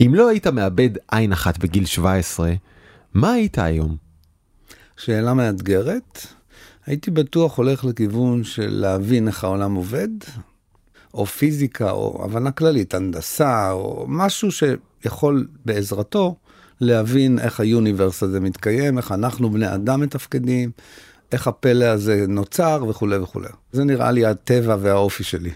אם לא היית מאבד עין אחת בגיל 17, מה היית היום? שאלה מאתגרת. הייתי בטוח הולך לכיוון של להבין איך העולם עובד, או פיזיקה, או הבנה כללית, הנדסה, או משהו שיכול בעזרתו להבין איך היוניברס הזה מתקיים, איך אנחנו בני אדם מתפקדים, איך הפלא הזה נוצר וכולי וכולי. זה נראה לי הטבע והאופי שלי.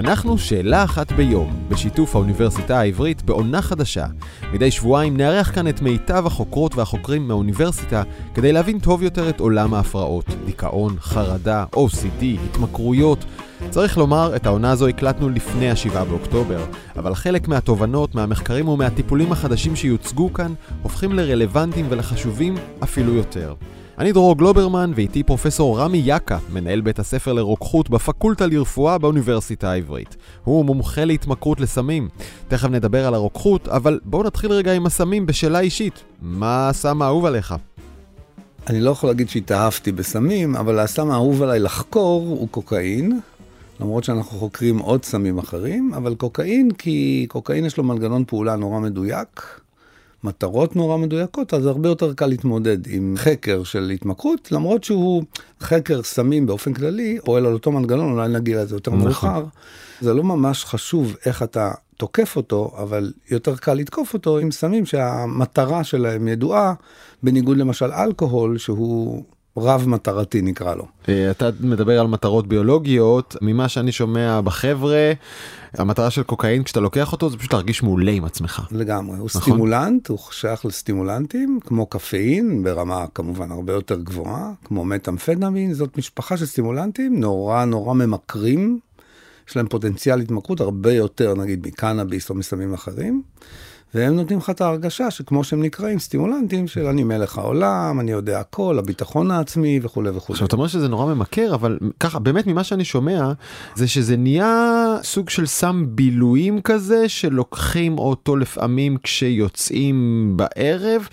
אנחנו שאלה אחת ביום, בשיתוף האוניברסיטה העברית בעונה חדשה. מדי שבועיים נארח כאן את מיטב החוקרות והחוקרים מהאוניברסיטה כדי להבין טוב יותר את עולם ההפרעות, דיכאון, חרדה, OCD, התמכרויות. צריך לומר, את העונה הזו הקלטנו לפני ה-7 באוקטובר, אבל חלק מהתובנות, מהמחקרים ומהטיפולים החדשים שיוצגו כאן הופכים לרלוונטיים ולחשובים אפילו יותר. אני דרור גלוברמן ואיתי פרופסור רמי יאקה, מנהל בית הספר לרוקחות בפקולטה לרפואה באוניברסיטה העברית. הוא מומחה להתמכרות לסמים. תכף נדבר על הרוקחות, אבל בואו נתחיל רגע עם הסמים בשאלה אישית. מה הסם האהוב עליך? אני לא יכול להגיד שהתאהבתי בסמים, אבל הסם האהוב עליי לחקור הוא קוקאין. למרות שאנחנו חוקרים עוד סמים אחרים, אבל קוקאין, כי קוקאין יש לו מנגנון פעולה נורא מדויק. מטרות נורא מדויקות, אז הרבה יותר קל להתמודד עם חקר של התמכרות, למרות שהוא חקר סמים באופן כללי, פועל על אותו מנגנון, אולי נגיע לזה יותר נכון. מאוחר. זה לא ממש חשוב איך אתה תוקף אותו, אבל יותר קל לתקוף אותו עם סמים שהמטרה שלהם ידועה, בניגוד למשל אלכוהול, שהוא רב מטרתי נקרא לו. אה, אתה מדבר על מטרות ביולוגיות, ממה שאני שומע בחבר'ה, המטרה של קוקאין כשאתה לוקח אותו זה פשוט להרגיש מעולה עם עצמך. לגמרי, הוא נכון? סטימולנט, הוא שייך לסטימולנטים, כמו קפאין, ברמה כמובן הרבה יותר גבוהה, כמו מטאמפדמין, זאת משפחה של סטימולנטים נורא נורא ממכרים, יש להם פוטנציאל התמכרות הרבה יותר נגיד מקנאביס או מסמים אחרים. והם נותנים לך את ההרגשה שכמו שהם נקראים סטימולנטים של אני מלך העולם, אני יודע הכל, הביטחון העצמי וכולי וכולי. עכשיו אתה אומר שזה נורא ממכר, אבל ככה באמת ממה שאני שומע זה שזה נהיה סוג של סם בילויים כזה שלוקחים אותו לפעמים כשיוצאים בערב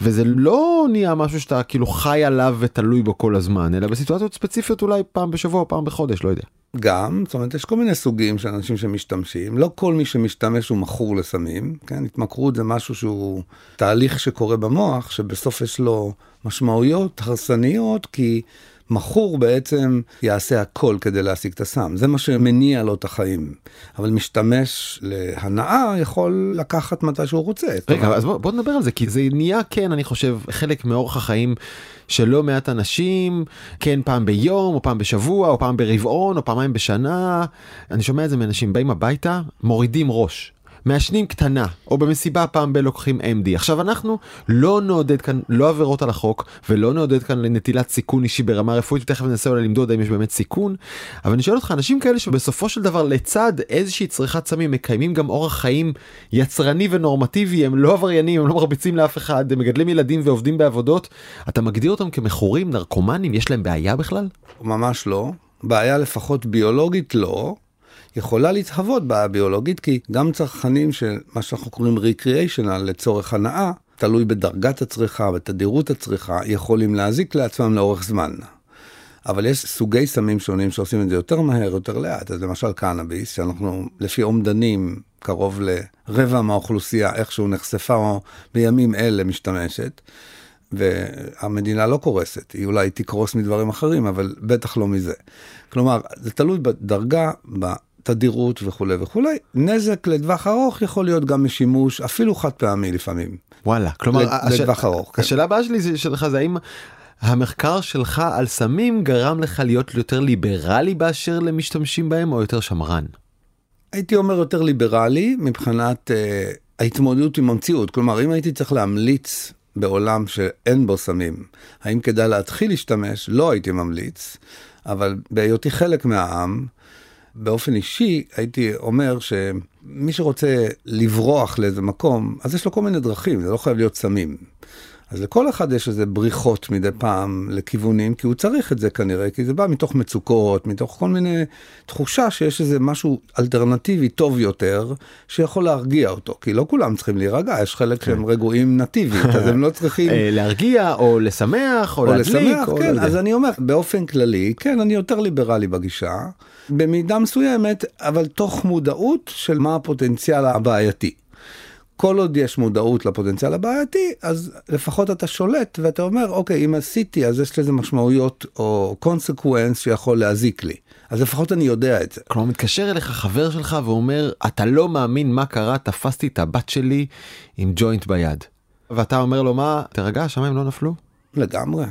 וזה לא נהיה משהו שאתה כאילו חי עליו ותלוי בו כל הזמן אלא בסיטואציות ספציפיות אולי פעם בשבוע פעם בחודש לא יודע. גם, זאת אומרת, יש כל מיני סוגים של אנשים שמשתמשים, לא כל מי שמשתמש הוא מכור לסמים, כן? התמכרות זה משהו שהוא תהליך שקורה במוח, שבסוף יש לו משמעויות הרסניות, כי מכור בעצם יעשה הכל כדי להשיג את הסם, זה מה שמניע לו את החיים. אבל משתמש להנאה יכול לקחת מתי שהוא רוצה. רגע, אז בוא, בוא נדבר על זה, כי זה נהיה, כן, אני חושב, חלק מאורח החיים של לא מעט אנשים, כן, פעם ביום, או פעם בשבוע, או פעם ברבעון, או פעמיים בשנה. אני שומע את זה מאנשים, באים הביתה, מורידים ראש. מעשנים קטנה, או במסיבה פעם בלוקחים MD. עכשיו אנחנו לא נעודד כאן לא עבירות על החוק, ולא נעודד כאן לנטילת סיכון אישי ברמה רפואית, ותכף ננסה אולי למדוד האם יש באמת סיכון, אבל אני שואל אותך, אנשים כאלה שבסופו של דבר לצד איזושהי צריכת סמים מקיימים גם אורח חיים יצרני ונורמטיבי, הם לא עבריינים, הם לא מרביצים לאף אחד, הם מגדלים ילדים ועובדים בעבודות, אתה מגדיר אותם כמכורים, נרקומנים, יש להם בעיה בכלל? ממש לא. בעיה לפחות ביולוגית לא. יכולה להתהוות בעיה ביולוגית, כי גם צרכנים של מה שאנחנו קוראים recreational לצורך הנאה, תלוי בדרגת הצריכה, בתדירות הצריכה, יכולים להזיק לעצמם לאורך זמן. אבל יש סוגי סמים שונים שעושים את זה יותר מהר, יותר לאט. אז למשל קנאביס, שאנחנו לפי אומדנים קרוב לרבע מהאוכלוסייה איכשהו נחשפה או בימים אלה משתמשת, והמדינה לא קורסת, היא אולי תקרוס מדברים אחרים, אבל בטח לא מזה. כלומר, זה תלוי בדרגה, תדירות וכולי וכולי. נזק לטווח ארוך יכול להיות גם משימוש אפילו חד פעמי לפעמים. וואלה, כלומר, לטווח הש... ארוך. כן. השאלה הבאה שלי שלך זה האם המחקר שלך על סמים גרם לך להיות יותר ליברלי באשר למשתמשים בהם או יותר שמרן? הייתי אומר יותר ליברלי מבחינת uh, ההתמודדות עם המציאות. כלומר, אם הייתי צריך להמליץ בעולם שאין בו סמים, האם כדאי להתחיל להשתמש? לא הייתי ממליץ, אבל בהיותי חלק מהעם, באופן אישי הייתי אומר שמי שרוצה לברוח לאיזה מקום, אז יש לו כל מיני דרכים, זה לא חייב להיות סמים. אז לכל אחד יש איזה בריחות מדי פעם לכיוונים, כי הוא צריך את זה כנראה, כי זה בא מתוך מצוקות, מתוך כל מיני תחושה שיש איזה משהו אלטרנטיבי טוב יותר, שיכול להרגיע אותו, כי לא כולם צריכים להירגע, יש חלק שהם רגועים נטיבית, אז הם לא צריכים... אה, להרגיע או לשמח או להדליק. לשמח, או לא כן, יודע. אז אני אומר, באופן כללי, כן, אני יותר ליברלי בגישה, במידה מסוימת, אבל תוך מודעות של מה הפוטנציאל הבעייתי. כל עוד יש מודעות לפוטנציאל הבעייתי, אז לפחות אתה שולט ואתה אומר, אוקיי, אם עשיתי, אז יש לזה משמעויות או consequence שיכול להזיק לי. אז לפחות אני יודע את זה. כלומר מתקשר אליך חבר שלך ואומר אתה לא מאמין מה קרה תפסתי את הבת שלי עם ג'וינט ביד. ואתה אומר לו מה תרגע השמיים לא נפלו. לגמרי.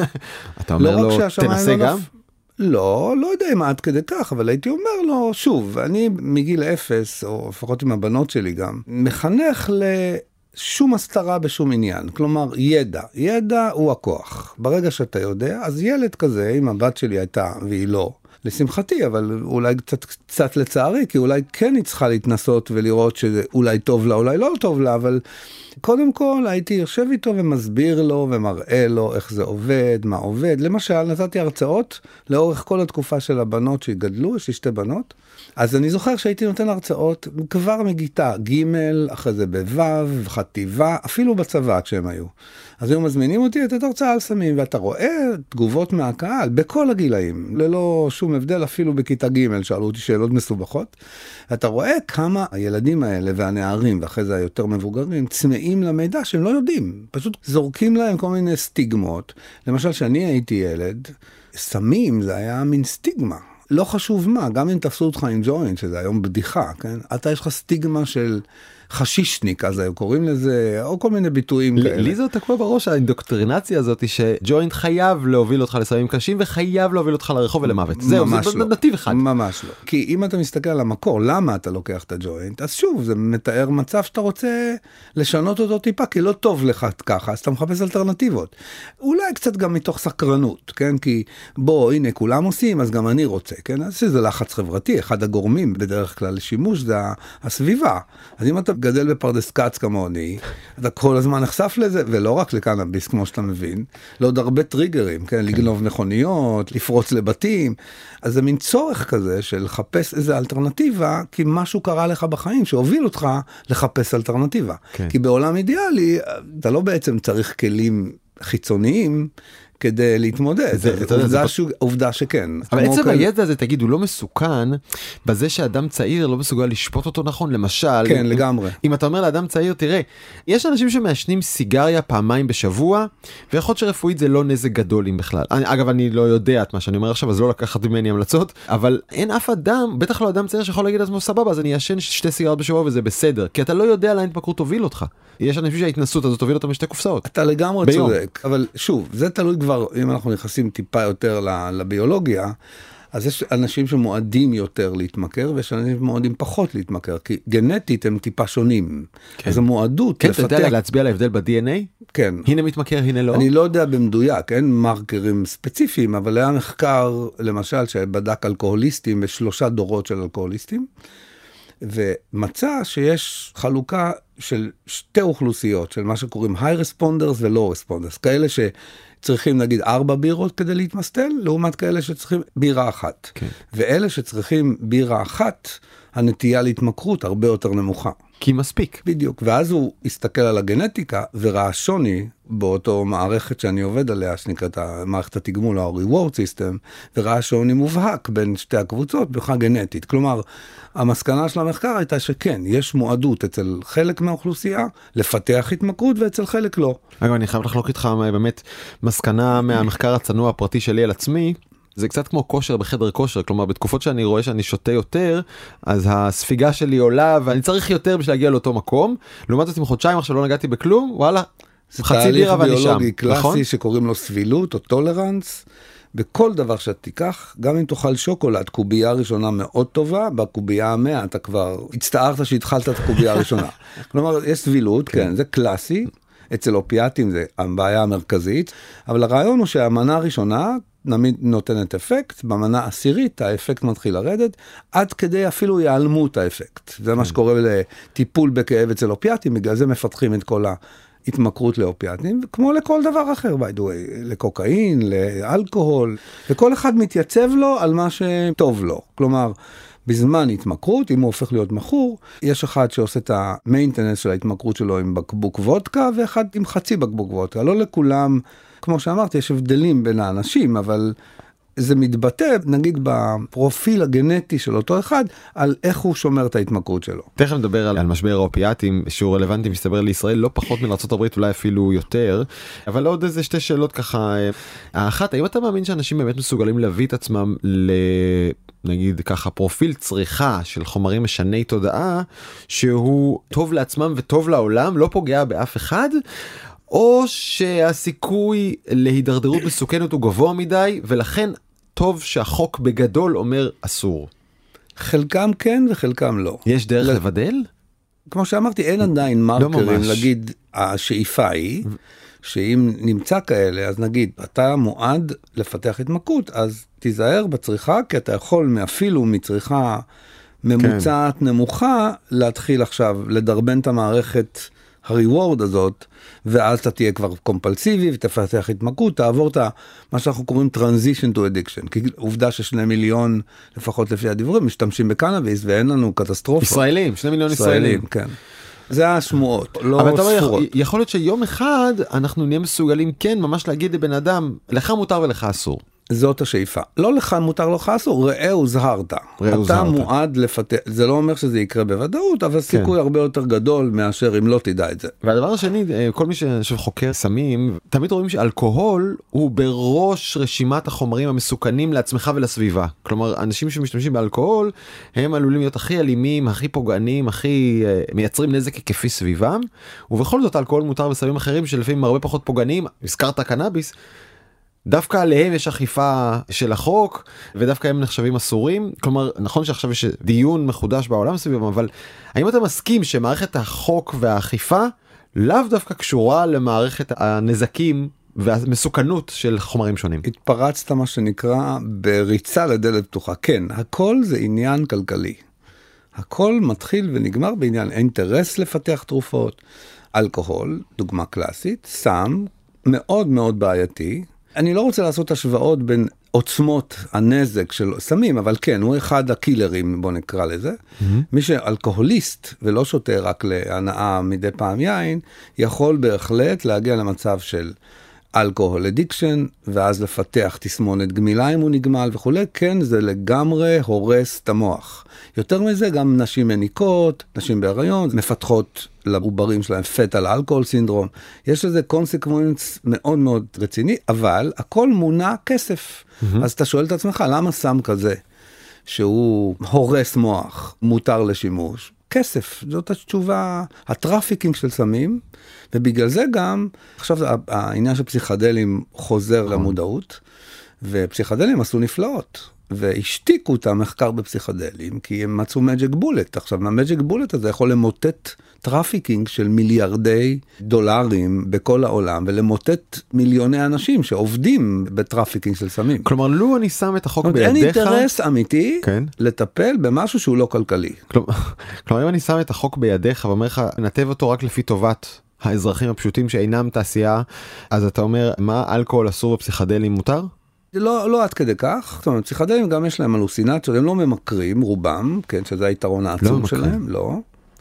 אתה אומר לא לו שהשמיים תנסה לא גם. נפ- לא, לא יודע אם עד כדי כך, אבל הייתי אומר לו, שוב, אני מגיל אפס, או לפחות עם הבנות שלי גם, מחנך לשום הסתרה בשום עניין. כלומר, ידע. ידע הוא הכוח. ברגע שאתה יודע, אז ילד כזה, אם הבת שלי הייתה, והיא לא, לשמחתי, אבל אולי קצת, קצת לצערי, כי אולי כן היא צריכה להתנסות ולראות שאולי טוב לה, אולי לא טוב לה, אבל קודם כל הייתי יושב איתו ומסביר לו ומראה לו איך זה עובד, מה עובד. למשל, נתתי הרצאות לאורך כל התקופה של הבנות שגדלו, יש לי שתי בנות. אז אני זוכר שהייתי נותן הרצאות כבר מגיטה ג', אחרי זה בו', חטיבה, אפילו בצבא כשהם היו. אז היו מזמינים אותי לתת הרצאה על סמים, ואתה רואה תגובות מהקהל בכל הגילאים, ללא שום הבדל, אפילו בכיתה ג' שאלו אותי שאלות מסובכות. אתה רואה כמה הילדים האלה והנערים, ואחרי זה היותר מבוגרים, צמאים למידע שהם לא יודעים. פשוט זורקים להם כל מיני סטיגמות. למשל, כשאני הייתי ילד, סמים זה היה מין סטיגמה. לא חשוב מה, גם אם תפסו אותך עם ג'וינט, שזה היום בדיחה, כן? אתה יש לך סטיגמה של חשישניק, אז היו קוראים לזה, או כל מיני ביטויים כאלה. לי זה תקוע בראש האינדוקטרינציה הזאת שג'וינט חייב להוביל אותך לסמים קשים וחייב להוביל אותך לרחוב ולמוות. זהו, זה לא. נתיב אחד. ממש לא. כי אם אתה מסתכל על המקור, למה אתה לוקח את הג'וינט, אז שוב, זה מתאר מצב שאתה רוצה לשנות אותו טיפה, כי לא טוב לך ככה, אז אתה מחפש אלטרנטיבות. אולי קצת גם מתוך סקרנות, כן? כי בוא, הנה, כולם עושים, אז גם אני רוצה, כן? אז שזה לחץ חברתי, אחד הגורמים בדרך כלל לשימוש זה הסביבה. אז אם אתה גדל בפרדס כץ כמוני, אתה כל הזמן נחשף לזה, ולא רק לקנאביס, כמו שאתה מבין, לעוד הרבה טריגרים, כן? לגנוב מכוניות, לפרוץ לבתים. אז זה מין צורך כזה של לחפש איזה אלטרנטיבה, כי משהו קרה לך בחיים שהוביל אותך לחפש אלטרנטיבה. כן. כי בעולם אידיאלי, אתה לא בעצם צריך כלים חיצוניים. כדי להתמודד, זה- זה, זה עובדה, פ- ש... עובדה שכן. אבל עצם כאלה- הידע הזה תגיד הוא לא מסוכן בזה שאדם צעיר לא מסוגל לשפוט אותו נכון למשל כן, אם- לגמרי. אם אתה אומר לאדם צעיר תראה יש אנשים שמעשנים סיגריה פעמיים בשבוע ויכול להיות שרפואית זה לא נזק גדול אם בכלל אני, אגב אני לא יודע את מה שאני אומר עכשיו אז לא לקחת ממני המלצות אבל אין אף אדם בטח לא אדם צעיר שיכול להגיד לעצמו סבבה אז אני אעשן שתי סיגריות בשבוע וזה בסדר כי אתה לא יודע לאן התמכרות תוביל אותך יש אנשים שההתנסות הזאת תוביל אותם לשתי קופסאות. אתה לגמרי ביום. צודק, אבל שוב, זה תלוי כבר, אם אנחנו נכנסים טיפה יותר לביולוגיה, אז יש אנשים שמועדים יותר להתמכר, ויש אנשים שמועדים פחות להתמכר, כי גנטית הם טיפה שונים. כן. אז המועדות כן אתה יודע לפתח, להצביע על ההבדל ב-DNA כן. הנה מתמכר הנה לא. אני לא יודע במדויק, אין מרקרים ספציפיים, אבל היה מחקר, למשל, שבדק אלכוהוליסטים בשלושה דורות של אלכוהוליסטים, ומצא שיש חלוקה של שתי אוכלוסיות, של מה שקוראים היי רספונדרס ולא רספונדרס, כאלה שצריכים נגיד ארבע בירות כדי להתמסטל, לעומת כאלה שצריכים בירה אחת. כן. ואלה שצריכים בירה אחת, הנטייה להתמכרות הרבה יותר נמוכה. כי מספיק. בדיוק, ואז הוא הסתכל על הגנטיקה וראה שוני באותו מערכת שאני עובד עליה, שנקראת מערכת התגמול או ה-reward system, וראה שוני מובהק בין שתי הקבוצות מבחינה גנטית. כלומר, המסקנה של המחקר הייתה שכן, יש מועדות אצל חלק מהאוכלוסייה לפתח התמכרות ואצל חלק לא. אגב אני חייב לחלוק איתך באמת מסקנה מהמחקר הצנוע הפרטי שלי על עצמי. זה קצת כמו כושר בחדר כושר כלומר בתקופות שאני רואה שאני שותה יותר אז הספיגה שלי עולה ואני צריך יותר בשביל להגיע לאותו מקום לעומת זאת אם חודשיים עכשיו לא נגעתי בכלום וואלה זה חצי תהליך בירה ואני שם ביולוגי קלאסי נכון? שקוראים לו סבילות או טולרנס. בכל דבר שאתה תיקח, גם אם תאכל שוקולד, קובייה ראשונה מאוד טובה, בקובייה המאה אתה כבר הצטערת שהתחלת את הקובייה הראשונה. כלומר, יש סבילות, כן, זה קלאסי, אצל אופיאטים זה הבעיה המרכזית, אבל הרעיון הוא שהמנה הראשונה נותנת אפקט, במנה עשירית האפקט מתחיל לרדת, עד כדי אפילו היעלמות האפקט. זה מה שקורה לטיפול בכאב אצל אופיאטים, בגלל זה מפתחים את כל התמכרות לאופיאטים, כמו לכל דבר אחר, by the way, לקוקאין, לאלכוהול, וכל אחד מתייצב לו על מה שטוב לו. כלומר, בזמן התמכרות, אם הוא הופך להיות מכור, יש אחד שעושה את המיינטנס של ההתמכרות שלו עם בקבוק וודקה, ואחד עם חצי בקבוק וודקה. לא לכולם, כמו שאמרתי, יש הבדלים בין האנשים, אבל זה מתבטא, נגיד, בפרופיל הגנטי של אותו אחד, על איך הוא שומר את ההתמכרות שלו. תכף נדבר על, על משבר האופיאטים שהוא רלוונטי מסתבר לישראל לא פחות מלארה"ב אולי אפילו יותר אבל עוד איזה שתי שאלות ככה האחת האם אתה מאמין שאנשים באמת מסוגלים להביא את עצמם ל... נגיד ככה פרופיל צריכה של חומרים משני תודעה שהוא טוב לעצמם וטוב לעולם לא פוגע באף אחד או שהסיכוי להידרדרות מסוכנת הוא גבוה מדי ולכן טוב שהחוק בגדול אומר אסור. חלקם כן וחלקם לא. יש דרך ל... לבדל? כמו שאמרתי אין עדיין לא מרקרים ממש. להגיד השאיפה היא שאם נמצא כאלה אז נגיד אתה מועד לפתח התמכרות אז תיזהר בצריכה כי אתה יכול אפילו מצריכה ממוצעת כן. נמוכה להתחיל עכשיו לדרבן את המערכת הריוורד הזאת ואז אתה תהיה כבר קומפלסיבי ותפתח התמכרות תעבור את מה שאנחנו קוראים transition to addiction כי עובדה ששני מיליון לפחות לפי הדיבורים משתמשים בקנאביס ואין לנו קטסטרופה. ישראלים שני מיליון ישראלים. כן. זה השמועות, לא אבל אתה אומר, ספורות. יכול- יכול להיות שיום אחד אנחנו נהיה מסוגלים כן ממש להגיד לבן אדם לך מותר ולך אסור. זאת השאיפה. לא לך מותר לך אסור, ראה הוזהרת. ראה אתה הוזהרת. מועד לפתח, זה לא אומר שזה יקרה בוודאות, אבל סיכוי הרבה יותר גדול מאשר אם לא תדע את זה. והדבר השני אה, כל מי שחוקר סמים תמיד רואים שאלכוהול הוא בראש רשימת החומרים המסוכנים לעצמך ולסביבה כלומר אנשים שמשתמשים באלכוהול הם עלולים להיות הכי אלימים הכי פוגעניים הכי אה, מייצרים נזק היקפי סביבם ובכל זאת אלכוהול מותר בסמים אחרים שלפעמים הרבה פחות פוגעניים הזכרת קנאביס. דווקא עליהם יש אכיפה של החוק ודווקא הם נחשבים אסורים כלומר נכון שעכשיו יש דיון מחודש בעולם סביבם אבל האם אתה מסכים שמערכת החוק והאכיפה לאו דווקא קשורה למערכת הנזקים והמסוכנות של חומרים שונים. התפרצת מה שנקרא בריצה לדלת פתוחה. כן, הכל זה עניין כלכלי. הכל מתחיל ונגמר בעניין אינטרס לפתח תרופות. אלכוהול, דוגמה קלאסית, סם, מאוד מאוד בעייתי. אני לא רוצה לעשות השוואות בין עוצמות הנזק של סמים, אבל כן, הוא אחד הקילרים, בוא נקרא לזה. Mm-hmm. מי שאלכוהוליסט ולא שותה רק להנאה מדי פעם יין, יכול בהחלט להגיע למצב של alcohol addiction, ואז לפתח תסמונת גמילה אם הוא נגמל וכולי, כן, זה לגמרי הורס את המוח. יותר מזה, גם נשים מניקות, נשים בהיריון, מפתחות לעוברים שלהם fetal alcohol syndrome. יש לזה consequence מאוד מאוד רציני, אבל הכל מונע כסף. Mm-hmm. אז אתה שואל את עצמך, למה סם כזה, שהוא הורס מוח, מותר לשימוש? כסף, זאת התשובה, ה trafficking של סמים, ובגלל זה גם, עכשיו העניין של פסיכדלים חוזר למודעות, ופסיכדלים עשו נפלאות. והשתיקו את המחקר בפסיכדלים כי הם מצאו magic bullet. עכשיו ה magic bullet הזה יכול למוטט trafficking של מיליארדי דולרים בכל העולם ולמוטט מיליוני אנשים שעובדים ב trafficking של סמים. כלומר לו אני שם את החוק אומרת, בידיך, אין אינטרס אמיתי כן. לטפל במשהו שהוא לא כלכלי. כלומר, כלומר אם אני שם את החוק בידיך ואומר לך נתב אותו רק לפי טובת האזרחים הפשוטים שאינם תעשייה אז אתה אומר מה אלכוהול אסור בפסיכדלים מותר? לא, לא עד כדי כך, זאת אומרת, פסיכדלים גם יש להם הלוסינציות, הם לא ממכרים, רובם, כן, שזה היתרון העצום ממכרים. שלהם, לא.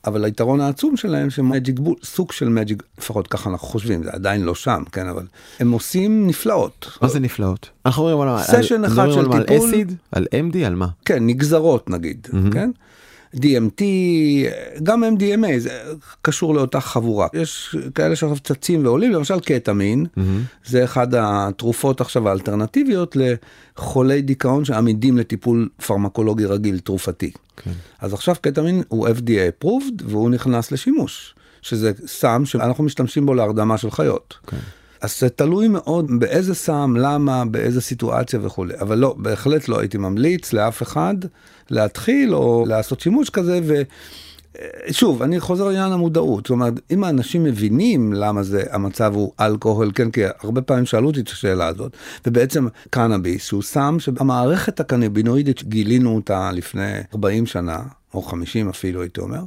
אבל היתרון העצום שלהם שמג'יק בול, סוג של מג'יק, לפחות ככה אנחנו חושבים, זה עדיין לא שם, כן, אבל הם עושים נפלאות. מה זה נפלאות? אנחנו מדברים על סשן על- אחד של על טיפול. אסיד? על MD? על מה? כן, נגזרות נגיד, כן? DMT, גם MDMA, זה קשור לאותה חבורה. יש כאלה שעכשיו צצים ועולים, למשל קטמין, זה אחד התרופות עכשיו האלטרנטיביות לחולי דיכאון שעמידים לטיפול פרמקולוגי רגיל, תרופתי. כן. אז עכשיו קטמין הוא FDA approved והוא נכנס לשימוש, שזה סם שאנחנו משתמשים בו להרדמה של חיות. כן. אז זה תלוי מאוד באיזה סם, למה, באיזה סיטואציה וכולי. אבל לא, בהחלט לא הייתי ממליץ לאף אחד להתחיל או לעשות שימוש כזה. ו... שוב, אני חוזר לעניין המודעות, זאת אומרת, אם האנשים מבינים למה זה המצב הוא אלכוהול, כן, כי הרבה פעמים שאלו אותי את השאלה הזאת, ובעצם קנאביס, שהוא סם שהמערכת הקנבינואידית, גילינו אותה לפני 40 שנה, או 50 אפילו הייתי אומר.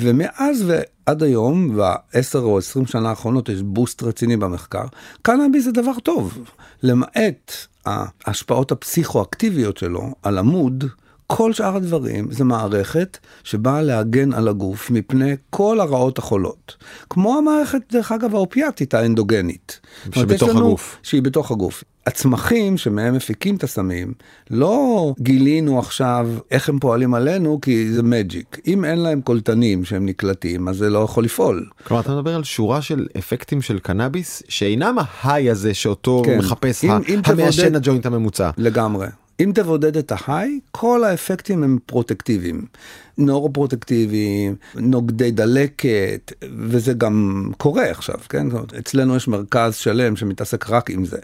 ומאז ועד היום, בעשר או עשרים שנה האחרונות יש בוסט רציני במחקר, קנאביס זה דבר טוב, למעט ההשפעות הפסיכואקטיביות שלו על עמוד. כל שאר הדברים זה מערכת שבאה להגן על הגוף מפני כל הרעות החולות. כמו המערכת, דרך אגב, האופיאטית האנדוגנית. שבתוך לנו, הגוף. שהיא בתוך הגוף. הצמחים שמהם מפיקים את הסמים, לא גילינו עכשיו איך הם פועלים עלינו כי זה מג'יק. אם אין להם קולטנים שהם נקלטים, אז זה לא יכול לפעול. כלומר, אתה מדבר על שורה של אפקטים של קנאביס שאינם ההיי הזה שאותו כן. מחפש המעשן הג'וינט הממוצע. לגמרי. אם תבודד את ההיי, כל האפקטים הם פרוטקטיביים. נורו-פרוטקטיביים, נוגדי דלקת, וזה גם קורה עכשיו, כן? אצלנו יש מרכז שלם שמתעסק רק עם זה.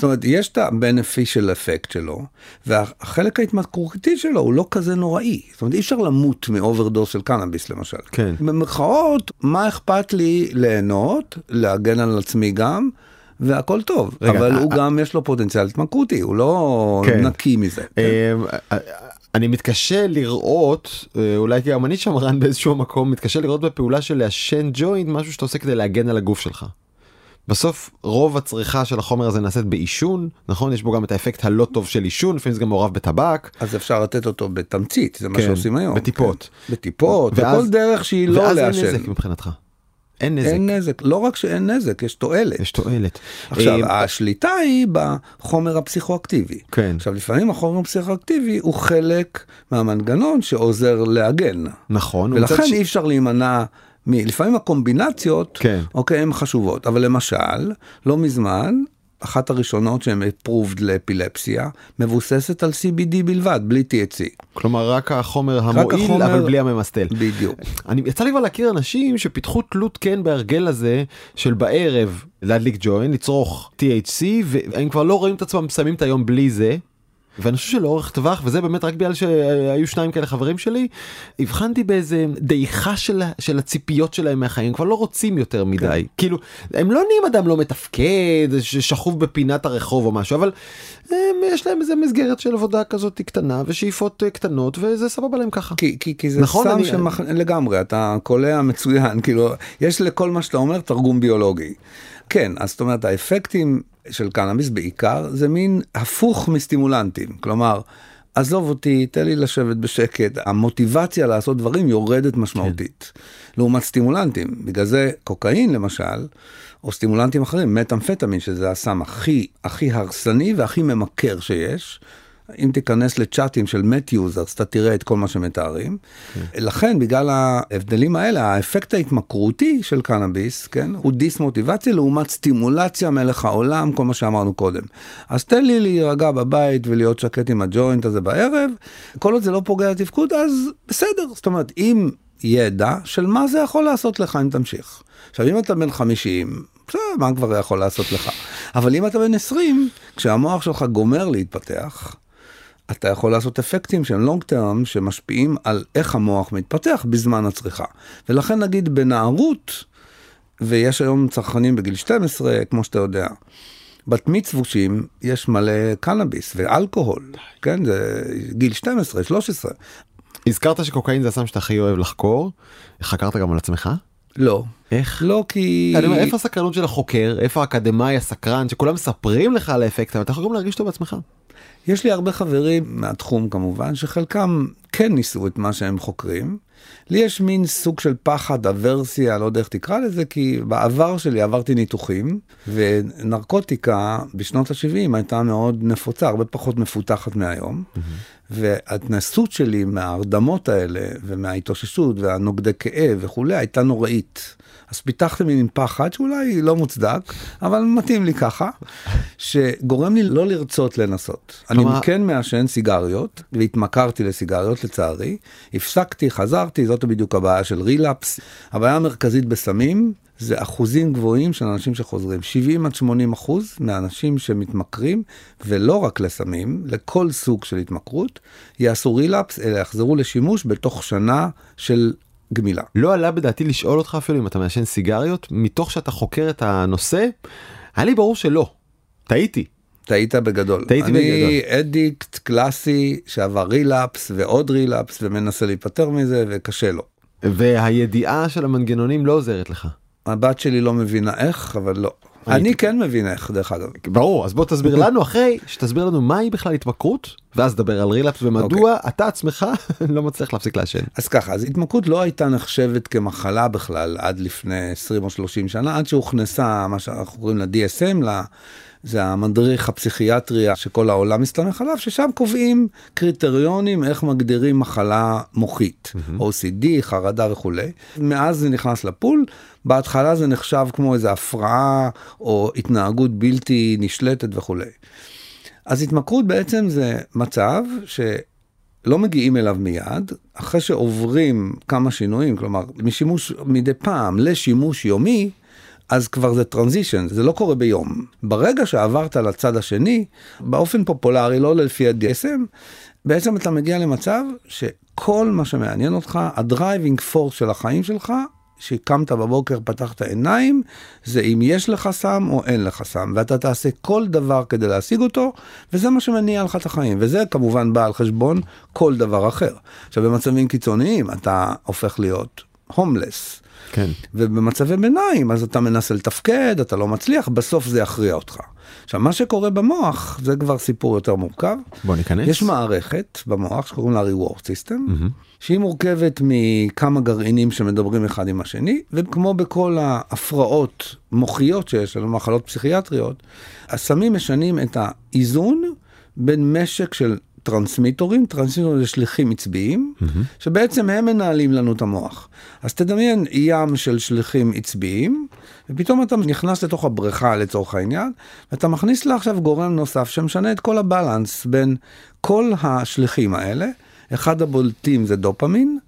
זאת אומרת, יש את ה-beneficial effect שלו, והחלק ההתמכרותי שלו הוא לא כזה נוראי. זאת אומרת, אי אפשר למות מאוברדוס של קנאביס למשל. כן. במרכאות, מה אכפת לי ליהנות, להגן על עצמי גם, והכל טוב, רגע, אבל הוא גם יש לו פוטנציאל התמכרותי, הוא לא כן. נקי מזה. כן? אני מתקשה לראות, אולי כי גם אני שמרן באיזשהו מקום, מתקשה לראות בפעולה של לעשן ג'וינט משהו שאתה עושה כדי להגן על הגוף שלך. בסוף רוב הצריכה של החומר הזה נעשית בעישון נכון יש בו גם את האפקט הלא טוב של עישון לפעמים זה גם מעורב בטבק אז אפשר לתת אותו בתמצית זה מה כן, שעושים היום בטיפות כן. בטיפות ואז, בכל דרך שהיא לא לעשן. ואז אין נזק מבחינתך. אין נזק. אין נזק, לא רק שאין נזק, יש תועלת. יש תועלת. עכשיו, אה, השליטה היא בחומר הפסיכואקטיבי. כן. עכשיו, לפעמים החומר הפסיכואקטיבי הוא חלק מהמנגנון שעוזר להגן. נכון. ולכן ש... אי אפשר להימנע לפעמים הקומבינציות, כן. אוקיי, הן חשובות, אבל למשל, לא מזמן, אחת הראשונות שהן approved לאפילפסיה, מבוססת על CBD בלבד, בלי THC. כלומר רק החומר המועיל החומר... אבל בלי הממסטל. בדיוק. אני יצא לי כבר להכיר אנשים שפיתחו תלות כן בהרגל הזה של בערב להדליק ג'וין, לצרוך THC, והם כבר לא רואים את עצמם שמים את היום בלי זה. ואני חושב שלאורך טווח וזה באמת רק בגלל שהיו שניים כאלה חברים שלי הבחנתי באיזה דעיכה של, של הציפיות שלהם מהחיים כבר לא רוצים יותר מדי כן. כאילו הם לא נהיים אדם לא מתפקד ששכוב בפינת הרחוב או משהו אבל הם, יש להם איזה מסגרת של עבודה כזאת קטנה ושאיפות אה, קטנות וזה סבבה להם ככה כי, כי, כי זה נכון, סם אני... שמח... לגמרי אתה קולע מצוין כאילו יש לכל מה שאתה אומר תרגום ביולוגי. כן אז זאת אומרת האפקטים של קנאביס בעיקר זה מין הפוך מסטימולנטים כלומר. עזוב אותי, תן לי לשבת בשקט, המוטיבציה לעשות דברים יורדת משמעותית. כן. לעומת סטימולנטים, בגלל זה קוקאין למשל, או סטימולנטים אחרים, מטאמפטמין, שזה הסם הכי, הכי הרסני והכי ממכר שיש, אם תיכנס לצ'אטים של meth users אתה תראה את כל מה שמתארים. כן. לכן בגלל ההבדלים האלה האפקט ההתמכרותי של קנאביס כן הוא דיסמוטיבציה לעומת סטימולציה מלך העולם כל מה שאמרנו קודם. אז תן לי להירגע בבית ולהיות שקט עם הג'וינט הזה בערב כל עוד זה לא פוגע בתפקוד אז בסדר זאת אומרת אם ידע של מה זה יכול לעשות לך אם תמשיך. עכשיו אם אתה בן 50 בסדר, מה כבר יכול לעשות לך? אבל אם אתה בן 20, כשהמוח שלך גומר להתפתח, אתה יכול לעשות אפקטים שהם לונג טרם שמשפיעים על איך המוח מתפתח בזמן הצריכה. ולכן נגיד בנערות, ויש היום צרכנים בגיל 12, כמו שאתה יודע, בת מצוושים יש מלא קנאביס ואלכוהול, כן, זה גיל 12, 13. הזכרת שקוקאין זה הסם שאתה הכי אוהב לחקור, חקרת גם על עצמך? לא. איך? לא כי... אני אומר, איפה הסקרנות של החוקר? איפה האקדמאי הסקרן שכולם מספרים לך על האפקט, אבל אתה יכול גם להרגיש אותו בעצמך. יש לי הרבה חברים מהתחום כמובן, שחלקם כן ניסו את מה שהם חוקרים. לי יש מין סוג של פחד, אברסיה, לא יודע איך תקרא לזה, כי בעבר שלי עברתי ניתוחים, ונרקוטיקה בשנות ה-70 הייתה מאוד נפוצה, הרבה פחות מפותחת מהיום. Mm-hmm. וההתנסות שלי מההרדמות האלה, ומההתאוששות, והנוגדי כאב וכולי, הייתה נוראית. אז פיתחתי מין פחד שאולי לא מוצדק, אבל מתאים לי ככה, שגורם לי לא לרצות לנסות. אני כן מעשן סיגריות, והתמכרתי לסיגריות לצערי, הפסקתי, חזרתי, זאת בדיוק הבעיה של רילאפס. הבעיה המרכזית בסמים זה אחוזים גבוהים של אנשים שחוזרים. 70 עד 80 אחוז מהאנשים שמתמכרים, ולא רק לסמים, לכל סוג של התמכרות, יעשו רילאפס, אלא יחזרו לשימוש בתוך שנה של גמילה. לא עלה בדעתי לשאול אותך אפילו אם אתה מעשן סיגריות, מתוך שאתה חוקר את הנושא, היה לי ברור שלא. טעיתי. טעית בגדול. טעיתי אני בגדול. אדיקט קלאסי שעבר רילאפס ועוד רילאפס ומנסה להיפטר מזה וקשה לו. והידיעה של המנגנונים לא עוזרת לך. הבת שלי לא מבינה איך, אבל לא. אני- אני כן מבין איך, דרך אגב. ברור, אז בוא תסביר לנו אחרי שתסביר לנו מהי בכלל התמכרות, ואז דבר על רילאפס ומדוע אתה עצמך לא מצליח להפסיק לעשן. אז ככה, אז התמכרות לא הייתה נחשבת כמחלה בכלל עד לפני 20 או 30 שנה, עד שהוכנסה מה שאנחנו קוראים ל-DSM, זה המדריך הפסיכיאטריה שכל העולם מסתמך עליו, ששם קובעים קריטריונים איך מגדירים מחלה מוחית, OCD, חרדה וכולי. מאז זה נכנס לפול, בהתחלה זה נחשב כמו איזו הפרעה או התנהגות בלתי נשלטת וכולי. אז התמכרות בעצם זה מצב שלא מגיעים אליו מיד, אחרי שעוברים כמה שינויים, כלומר משימוש מדי פעם לשימוש יומי, אז כבר זה transition, זה לא קורה ביום. ברגע שעברת לצד השני, באופן פופולרי, לא לפי ה-DSM, בעצם אתה מגיע למצב שכל מה שמעניין אותך, ה driving force של החיים שלך, שקמת בבוקר, פתחת עיניים, זה אם יש לך סם או אין לך סם, ואתה תעשה כל דבר כדי להשיג אותו, וזה מה שמניע לך את החיים, וזה כמובן בא על חשבון כל דבר אחר. עכשיו במצבים קיצוניים אתה הופך להיות הומלס, כן. ובמצבי ביניים אז אתה מנסה לתפקד, אתה לא מצליח, בסוף זה יכריע אותך. עכשיו מה שקורה במוח זה כבר סיפור יותר מורכב. בוא ניכנס. יש מערכת במוח שקוראים לה reward system, שהיא מורכבת מכמה גרעינים שמדברים אחד עם השני, וכמו בכל ההפרעות מוחיות שיש לנו, מחלות פסיכיאטריות, הסמים משנים את האיזון בין משק של טרנסמיטורים, טרנסמיטורים זה שליחים עצביים, שבעצם הם מנהלים לנו את המוח. אז תדמיין ים של שליחים עצביים, ופתאום אתה נכנס לתוך הבריכה לצורך העניין, ואתה מכניס לה עכשיו גורם נוסף שמשנה את כל ה balance בין כל השליחים האלה. אחד הבולטים זה דופמין,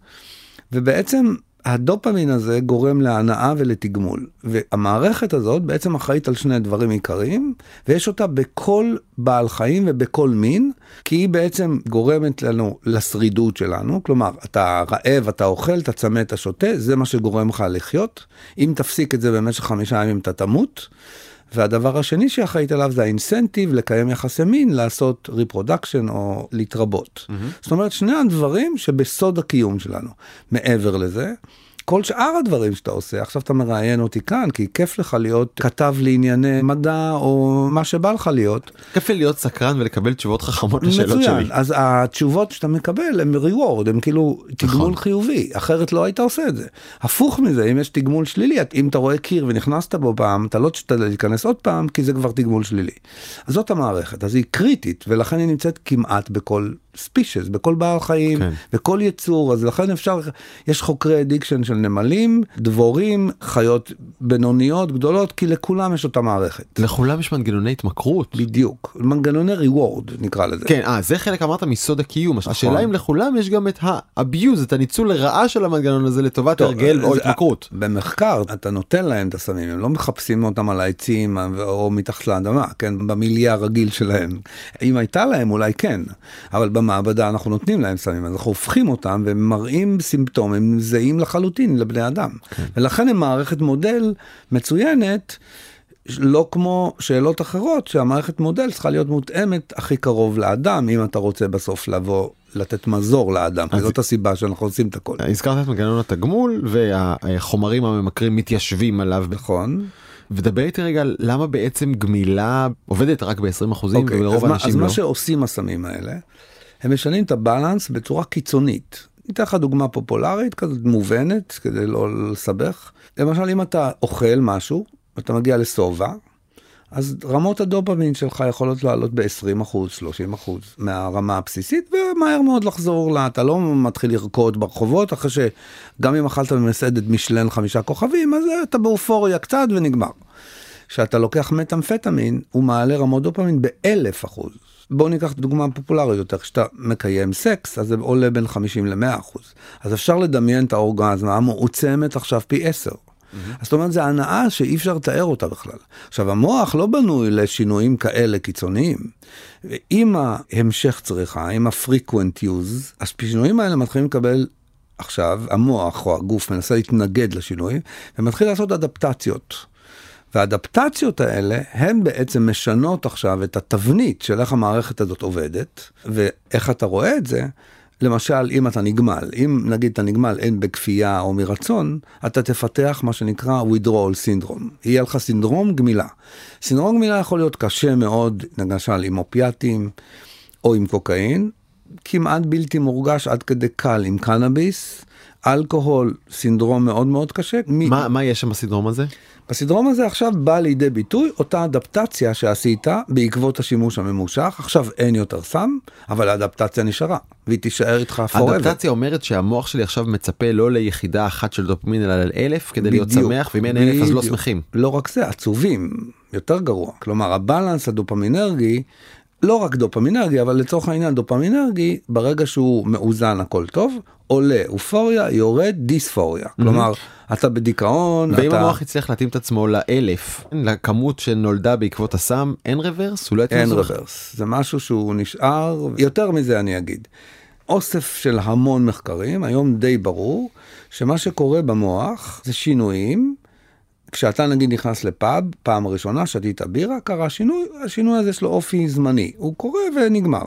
ובעצם הדופמין הזה גורם להנאה ולתגמול. והמערכת הזאת בעצם אחראית על שני דברים עיקריים, ויש אותה בכל בעל חיים ובכל מין, כי היא בעצם גורמת לנו לשרידות שלנו. כלומר, אתה רעב, אתה אוכל, אתה צמא, אתה שותה, זה מה שגורם לך לחיות. אם תפסיק את זה במשך חמישה ימים אתה תמות. והדבר השני שאחראית עליו זה ה incentive לקיים יחסי מין, לעשות reproduction או להתרבות. Mm-hmm. זאת אומרת, שני הדברים שבסוד הקיום שלנו. מעבר לזה, כל שאר הדברים שאתה עושה, עכשיו אתה מראיין אותי כאן, כי כיף לך להיות כתב לענייני מדע או מה שבא לך להיות. כיף לי להיות סקרן ולקבל תשובות חכמות לשאלות מצוין, שלי. אז התשובות שאתה מקבל הם reward, הם כאילו תגמול נכון. חיובי, אחרת לא היית עושה את זה. הפוך מזה, אם יש תגמול שלילי, אם אתה רואה קיר ונכנסת בו פעם, אתה לא תשתדל להיכנס עוד פעם, כי זה כבר תגמול שלילי. אז זאת המערכת, אז היא קריטית, ולכן היא נמצאת כמעט בכל species, בכל בעל חיים, כן. בכל יצור, אז לכן אפשר, יש חוקרי addiction של נמלים, דבורים, חיות בינוניות, גדולות, כי לכולם יש אותה מערכת. לכולם יש מנגנוני התמכרות. בדיוק, מנגנוני reward נקרא לזה. כן, אה, זה חלק אמרת מסוד הקיום. השאלה אם לכולם יש גם את ה-abuse, את הניצול לרעה של המנגנון הזה לטובת טוב, הרגל או זה- התמכרות. במחקר אתה נותן להם את הסמים, הם לא מחפשים אותם על העצים או מתחת לאדמה, כן, במיליה הרגיל שלהם. אם הייתה להם אולי כן, אבל במעבדה אנחנו נותנים להם סמים, אז אנחנו הופכים אותם והם מראים סימפטומים זהים לחלוטין לבני אדם. ולכן הם מערכת מודל מצוינת. לא כמו שאלות אחרות שהמערכת מודל צריכה להיות מותאמת הכי קרוב לאדם אם אתה רוצה בסוף לבוא לתת מזור לאדם אז- זאת הסיבה שאנחנו עושים את הכל. הזכרת את מנגנון התגמול והחומרים הממכרים מתיישבים עליו. נכון. ודבר איתי רגע על למה בעצם גמילה עובדת רק ב-20% אחוזים אוקיי, אז, ולרוב האנשים אז לא. מה שעושים הסמים האלה, הם משנים את הבלנס בצורה קיצונית. ניתן לך דוגמה פופולרית כזאת מובנת כדי לא לסבך. למשל אם אתה אוכל משהו, אתה מגיע לשובע, אז רמות הדופמין שלך יכולות לעלות ב-20 אחוז, 30 אחוז מהרמה הבסיסית, ומהר מאוד לחזור לה, אתה לא מתחיל לרקוד ברחובות, אחרי שגם אם אכלת במסעדת משלן חמישה כוכבים, אז אתה באופוריה קצת ונגמר. כשאתה לוקח מטאמפטמין, הוא מעלה רמות דופמין באלף אחוז. בואו ניקח דוגמה פופולרית יותר, כשאתה מקיים סקס, אז זה עולה בין 50 ל-100 אחוז. אז אפשר לדמיין את האורגזמה המעוצמת עכשיו פי 10. אז זאת אומרת, זו הנאה שאי אפשר לתאר אותה בכלל. עכשיו, המוח לא בנוי לשינויים כאלה קיצוניים. עם ההמשך צריכה, עם ה-frequent use, השינויים האלה מתחילים לקבל עכשיו, המוח או הגוף מנסה להתנגד לשינויים, ומתחיל לעשות אדפטציות. והאדפטציות האלה הן בעצם משנות עכשיו את התבנית של איך המערכת הזאת עובדת, ואיך אתה רואה את זה. למשל, אם אתה נגמל, אם נגיד אתה נגמל אין בכפייה או מרצון, אתה תפתח מה שנקרא withdrawal syndrome. יהיה לך סינדרום גמילה. סינדרום גמילה יכול להיות קשה מאוד, למשל עם אופיאטים או עם קוקאין, כמעט בלתי מורגש עד כדי קל עם קנאביס. אלכוהול, סינדרום מאוד מאוד קשה. מה, מה יש שם בסינדרום הזה? בסינדרום הזה עכשיו בא לידי ביטוי אותה אדפטציה שעשית בעקבות השימוש הממושך, עכשיו אין יותר סם, אבל האדפטציה נשארה, והיא תישאר איתך forever. האדפטציה אומרת שהמוח שלי עכשיו מצפה לא ליחידה אחת של דופמין אלא לאלף כדי להיות שמח, ואם אין אלף אז לא שמחים. לא רק זה, עצובים, יותר גרוע. כלומר, הבלנס הדופמינרגי לא רק דופמינרגי, אבל לצורך העניין דופמינרגי, ברגע שהוא מאוזן הכל טוב, עולה אופוריה, יורד דיספוריה. Mm-hmm. כלומר, אתה בדיכאון, ואם אתה... המוח יצליח להתאים את עצמו לאלף, לכמות שנולדה בעקבות הסם, אין רוורס? לא אין רוורס. זה משהו שהוא נשאר, יותר מזה אני אגיד. אוסף של המון מחקרים, היום די ברור, שמה שקורה במוח זה שינויים כשאתה נגיד נכנס לפאב, פעם ראשונה שתית בירה, קרה שינוי, השינוי הזה יש לו אופי זמני, הוא קורה ונגמר.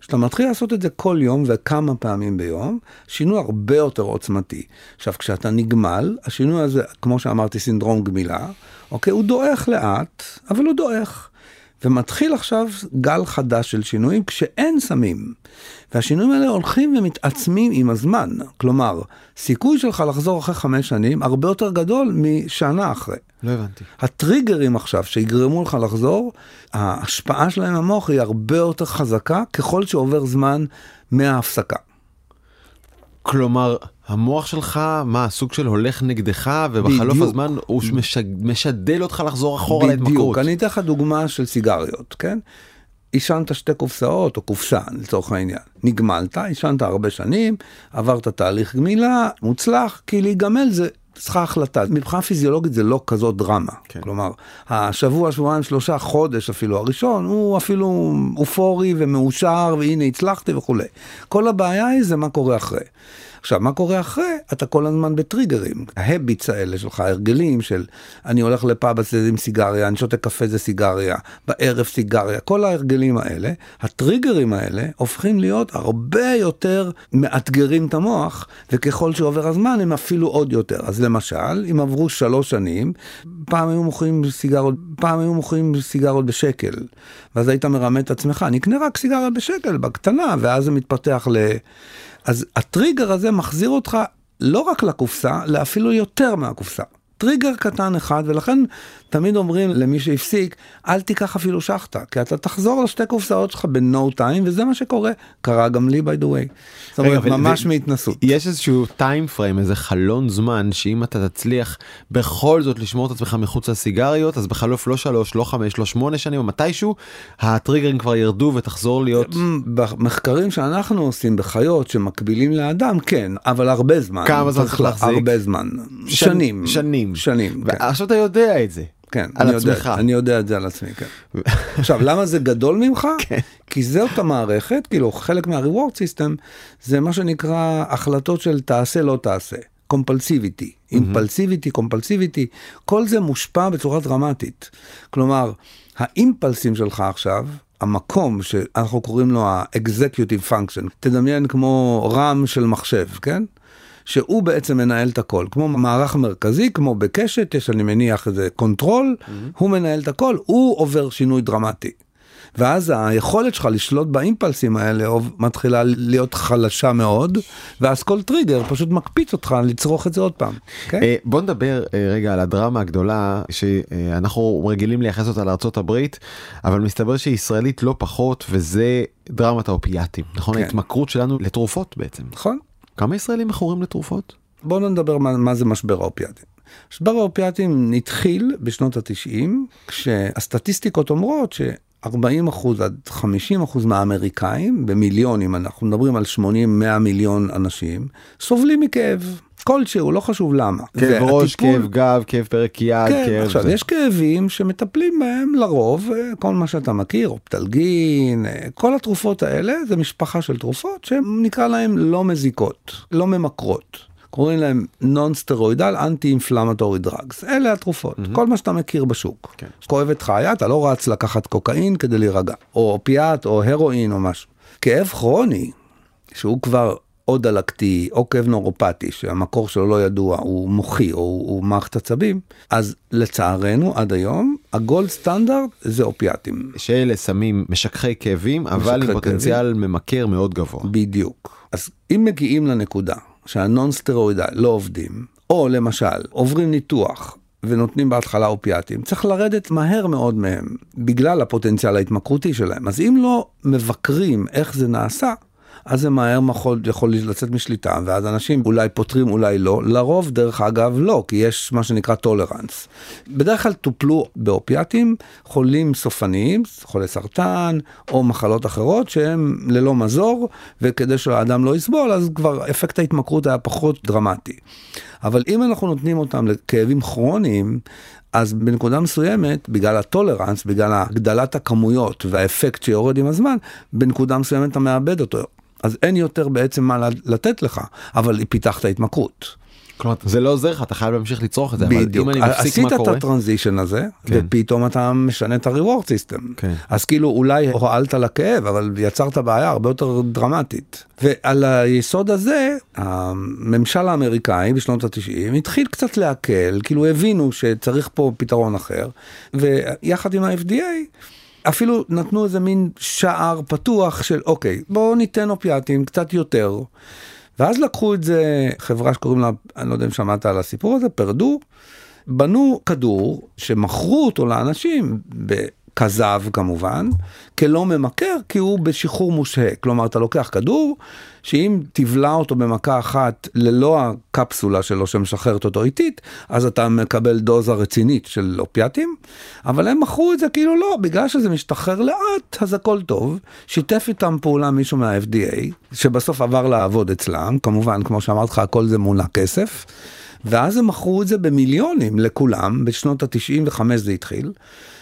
כשאתה mm-hmm. מתחיל לעשות את זה כל יום וכמה פעמים ביום, שינוי הרבה יותר עוצמתי. עכשיו, כשאתה נגמל, השינוי הזה, כמו שאמרתי, סינדרום גמילה, אוקיי, הוא דועך לאט, אבל הוא דועך. ומתחיל עכשיו גל חדש של שינויים כשאין סמים. והשינויים האלה הולכים ומתעצמים עם הזמן. כלומר, סיכוי שלך לחזור אחרי חמש שנים הרבה יותר גדול משנה אחרי. לא הבנתי. הטריגרים עכשיו שיגרמו לך לחזור, ההשפעה שלהם במוח היא הרבה יותר חזקה ככל שעובר זמן מההפסקה. כלומר, המוח שלך, מה, סוג של הולך נגדך, ובחלוף בדיוק. הזמן הוא משד... משדל אותך לחזור אחורה להתמכרות. בדיוק, אני אתן לך דוגמה של סיגריות, כן? עישנת שתי קופסאות, או קופסה לצורך העניין. נגמלת, עישנת הרבה שנים, עברת תהליך גמילה, מוצלח, כי להיגמל זה צריכה החלטה. מבחינה פיזיולוגית זה לא כזאת דרמה. כן. כלומר, השבוע, שבועיים, שלושה, חודש אפילו הראשון, הוא אפילו אופורי ומאושר, והנה הצלחתי וכולי. כל הבעיה היא זה מה קורה אחרי. עכשיו, מה קורה אחרי? אתה כל הזמן בטריגרים. ההביטס האלה שלך, ההרגלים של אני הולך לפאב הזה עם סיגריה, אני שותה קפה זה סיגריה, בערב סיגריה, כל ההרגלים האלה, הטריגרים האלה הופכים להיות הרבה יותר מאתגרים את המוח, וככל שעובר הזמן הם אפילו עוד יותר. אז למשל, אם עברו שלוש שנים, פעם היו מוכרים סיגרות, פעם היו מוכרים סיגרות בשקל, ואז היית מרמה את עצמך, אני אקנה רק סיגריה בשקל, בקטנה, ואז זה מתפתח ל... אז הטריגר הזה מחזיר אותך לא רק לקופסה, לאפילו יותר מהקופסה. טריגר קטן אחד, ולכן תמיד אומרים למי שהפסיק, אל תיקח אפילו שחטה, כי אתה תחזור לשתי קופסאות שלך ב-no time, וזה מה שקורה. קרה גם לי by the way. זאת אומרת, ממש מהתנסות. יש איזשהו time frame, איזה חלון זמן, שאם אתה תצליח בכל זאת לשמור את עצמך מחוץ לסיגריות, אז בחלוף לא שלוש, לא חמש, לא שמונה שנים, או מתישהו, הטריגרים כבר ירדו ותחזור להיות... במחקרים שאנחנו עושים בחיות שמקבילים לאדם, כן, אבל הרבה זמן. כמה זמן צריך להחזיק? הרבה זמן. שנים. שנים. שנים. כן. ועכשיו אתה יודע את זה. כן, על אני עצמך. יודע, אני יודע את זה על עצמי, כן. עכשיו, למה זה גדול ממך? כן. כי זאת המערכת, כאילו חלק מה-reward system זה מה שנקרא החלטות של תעשה לא תעשה. קומפלסיביטי, אימפלסיביטי, קומפלסיביטי, כל זה מושפע בצורה דרמטית. כלומר, האימפלסים שלך עכשיו, המקום שאנחנו קוראים לו ה-executive function, תדמיין כמו RAM של מחשב, כן? שהוא בעצם מנהל את הכל, כמו מערך מרכזי, כמו בקשת, יש אני מניח איזה control, mm-hmm. הוא מנהל את הכל, הוא עובר שינוי דרמטי. ואז היכולת שלך לשלוט באימפלסים האלה מתחילה להיות חלשה מאוד, ואז כל טריגר פשוט מקפיץ אותך לצרוך את זה עוד פעם. Okay? אוקיי? אה, בוא נדבר uh, רגע על הדרמה הגדולה שאנחנו רגילים לייחס אותה לארה"ב, אבל מסתבר שישראלית לא פחות, וזה דרמת האופיאטים, נכון? כן. ההתמכרות שלנו לתרופות בעצם. נכון. כמה ישראלים מכורים לתרופות? בואו נדבר מה, מה זה משבר האופיאטים. משבר האופיאטים התחיל בשנות התשעים, כשהסטטיסטיקות אומרות ש... 40 אחוז עד 50 אחוז מהאמריקאים, במיליונים, אנחנו מדברים על 80-100 מיליון אנשים, סובלים מכאב. כלשהו, לא חשוב למה. כאב ראש, כאב גב, כאב פרק יד, כן, כאב... עכשיו, זה. יש כאבים שמטפלים בהם לרוב, אה, כל מה שאתה מכיר, אופטלגין, אה, כל התרופות האלה זה משפחה של תרופות שנקרא להם לא מזיקות, לא ממכרות. קוראים להם נון סטרואידל אנטי אינפלמטורי דרגס. אלה התרופות, mm-hmm. כל מה שאתה מכיר בשוק. כן. כואבת לך היד, אתה לא רץ לקחת קוקאין כדי להירגע, או אופיאט או הרואין או משהו. כאב כרוני, שהוא כבר או דלקתי או כאב נורופטי שהמקור שלו לא ידוע הוא מוחי או הוא מערכת עצבים אז לצערנו עד היום הגולד סטנדרט זה אופיאטים. שאלה סמים משככי כאבים אבל עם פוטנציאל ממכר מאוד גבוה. בדיוק. אז אם מגיעים לנקודה שה non-steroidal לא עובדים או למשל עוברים ניתוח ונותנים בהתחלה אופיאטים, צריך לרדת מהר מאוד מהם, בגלל הפוטנציאל ההתמכרותי שלהם. אז אם לא מבקרים איך זה נעשה, אז זה מהר מאוד יכול לצאת משליטה, ואז אנשים אולי פותרים, אולי לא. לרוב, דרך אגב, לא, כי יש מה שנקרא tolerance. בדרך כלל טופלו באופיאטים חולים סופניים, חולי סרטן, או מחלות אחרות שהם ללא מזור, וכדי שהאדם לא יסבול, אז כבר אפקט ההתמכרות היה פחות דרמטי. אבל אם אנחנו נותנים אותם לכאבים כרוניים, אז בנקודה מסוימת, בגלל ה tolerance, בגלל הגדלת הכמויות והאפקט שיורד עם הזמן, בנקודה מסוימת אתה מאבד אותו. אז אין יותר בעצם מה לתת לך, אבל פיתחת התמכרות. כלומר זה לא עוזר לך אתה חייב להמשיך לצרוך את זה בדיוק. אבל אם אני מפסיק מה קורה. עשית את ה transition הזה כן. ופתאום אתה משנה את ה reward system כן. אז כאילו אולי הועלת לכאב אבל יצרת בעיה הרבה יותר דרמטית ועל היסוד הזה הממשל האמריקאי בשנות התשעים התחיל קצת להקל כאילו הבינו שצריך פה פתרון אחר ויחד עם ה-FDA. אפילו נתנו איזה מין שער פתוח של אוקיי, בואו ניתן אופיאטים קצת יותר. ואז לקחו את זה, חברה שקוראים לה, אני לא יודע אם שמעת על הסיפור הזה, פרדו, בנו כדור שמכרו אותו לאנשים כזב כמובן, כלא ממכר, כי הוא בשחרור מושהה. כלומר, אתה לוקח כדור, שאם תבלע אותו במכה אחת ללא הקפסולה שלו שמשחררת אותו איטית, אז אתה מקבל דוזה רצינית של אופיאטים, אבל הם מכרו את זה כאילו לא, בגלל שזה משתחרר לאט, אז הכל טוב. שיתף איתם פעולה מישהו מה-FDA, שבסוף עבר לעבוד אצלם, כמובן, כמו שאמרתי לך, הכל זה מונע כסף. ואז הם מכרו את זה במיליונים לכולם, בשנות ה-95 זה התחיל,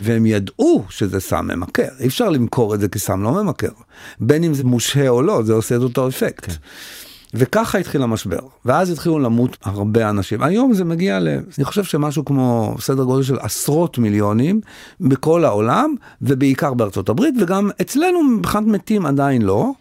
והם ידעו שזה סם ממכר, אי אפשר למכור את זה כסם לא ממכר, בין אם זה מושהה או לא, זה עושה את אותו אפקט. כן. וככה התחיל המשבר, ואז התחילו למות הרבה אנשים. היום זה מגיע ל... אני חושב שמשהו כמו סדר גודל של עשרות מיליונים בכל העולם, ובעיקר בארצות הברית, וגם אצלנו מבחינת מתים עדיין לא.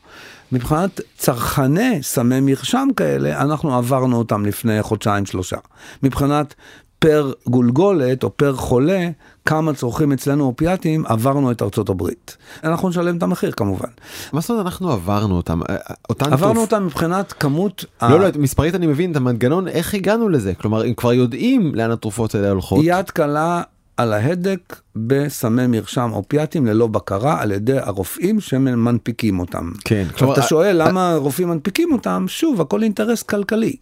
מבחינת צרכני סמי מרשם כאלה, אנחנו עברנו אותם לפני חודשיים שלושה. מבחינת פר גולגולת או פר חולה, כמה צורכים אצלנו אופיאטים, עברנו את ארצות הברית. אנחנו נשלם את המחיר כמובן. מה זאת אומרת אנחנו עברנו אותם? אה, אותן עברנו תרופ... אותם מבחינת כמות... לא, ה... לא, מספרית אני מבין את המנגנון, איך הגענו לזה? כלומר, אם כבר יודעים לאן התרופות האלה הולכות. יד קלה על ההדק בסמי מרשם אופיאטים ללא בקרה על ידי הרופאים שמנפיקים אותם. כן. עכשיו אתה שואל למה הרופאים מנפיקים אותם, שוב, הכל אינטרס כלכלי.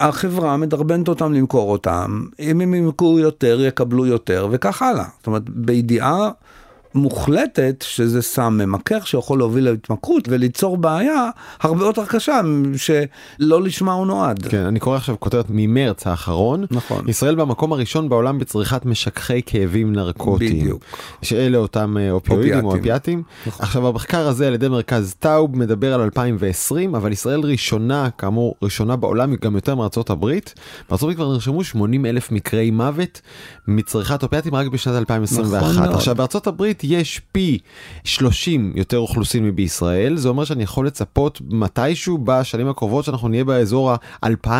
החברה מדרבנת אותם למכור אותם, אם הם ימכרו יותר יקבלו יותר וכך הלאה. זאת אומרת, בידיעה מוחלטת שזה סם ממכר שיכול להוביל להתמכרות וליצור בעיה הרבה יותר קשה שלא לשמה הוא נועד. כן, אני קורא עכשיו כותרת ממרץ האחרון. נכון. ישראל במקום הראשון בעולם בצריכת משככי כאבים נרקוטיים. בדיוק. שאלה אותם אה, אופיואידים או אופיאטים. נכון. עכשיו המחקר הזה על ידי מרכז טאוב מדבר על 2020 אבל ישראל ראשונה כאמור ראשונה בעולם גם יותר מארצות הברית. בארצות הברית כבר נרשמו 80 אלף מקרי מוות מצריכת אופיאטים רק בשנת 2021. נכון עכשיו בארצות הברית יש פי 30 יותר אוכלוסין מבישראל, זה אומר שאני יכול לצפות מתישהו בשנים הקרובות שאנחנו נהיה באזור ה-2000,